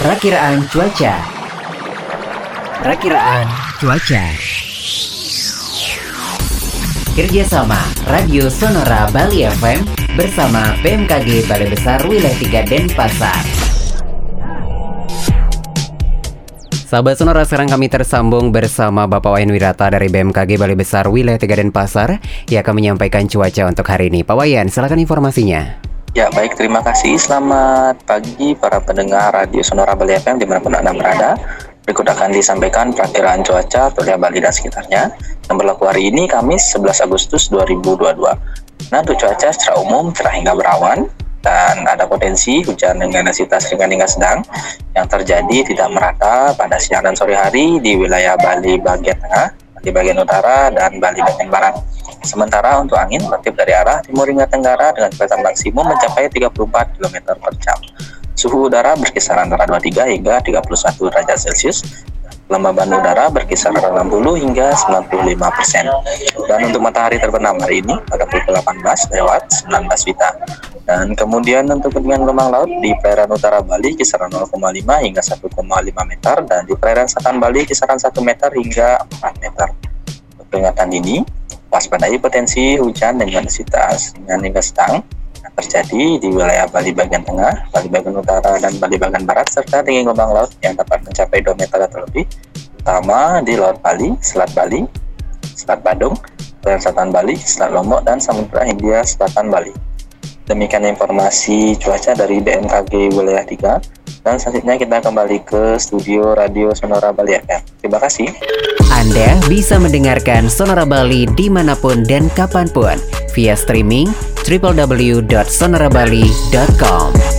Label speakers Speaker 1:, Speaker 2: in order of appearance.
Speaker 1: Perakiraan cuaca. Perakiraan cuaca. Kerjasama Radio Sonora Bali FM bersama BMKG Balai Besar Wilayah 3 Denpasar. Sahabat Sonora, sekarang kami tersambung bersama Bapak Wayan Wirata dari BMKG Balai Besar Wilayah 3 Denpasar yang akan menyampaikan cuaca untuk hari ini. Pak Wayan, silakan informasinya.
Speaker 2: Ya baik, terima kasih. Selamat pagi para pendengar Radio Sonora Bali FM di mana pun Anda berada. Berikut akan disampaikan perakiraan cuaca untuk Bali dan sekitarnya yang berlaku hari ini Kamis 11 Agustus 2022. Nah untuk cuaca secara umum cerah hingga berawan, dan ada potensi hujan dengan intensitas ringan hingga sedang yang terjadi tidak merata pada siang dan sore hari di wilayah Bali bagian tengah, Bali bagian utara, dan Bali bagian barat. Sementara untuk angin bertiup dari arah timur hingga tenggara dengan kecepatan maksimum mencapai 34 km per jam. Suhu udara berkisar antara 23 hingga 31 derajat Celcius kelembaban udara berkisar 60 hingga 95 persen. Dan untuk matahari terbenam hari ini pada pukul 18 lewat 19 Wita. Dan kemudian untuk ketinggian gelombang laut di perairan utara Bali kisaran 0,5 hingga 1,5 meter dan di perairan selatan Bali kisaran 1 meter hingga 4 meter. Peringatan ini, waspadai potensi hujan dengan intensitas hingga sedang terjadi di wilayah Bali bagian tengah, Bali bagian utara, dan Bali bagian barat, serta tinggi gelombang laut yang dapat mencapai 2 meter atau lebih, utama di Laut Bali, Selat Bali, Selat Badung, Perairan Selatan Bali, Selat Lombok, dan Samudra Hindia Selatan Bali. Demikian informasi cuaca dari BMKG Wilayah 3. Dan selanjutnya kita kembali ke studio Radio Sonora Bali FM. Terima kasih.
Speaker 1: Anda bisa mendengarkan Sonora Bali di mana pun dan kapan pun via streaming www.sonorabali.com.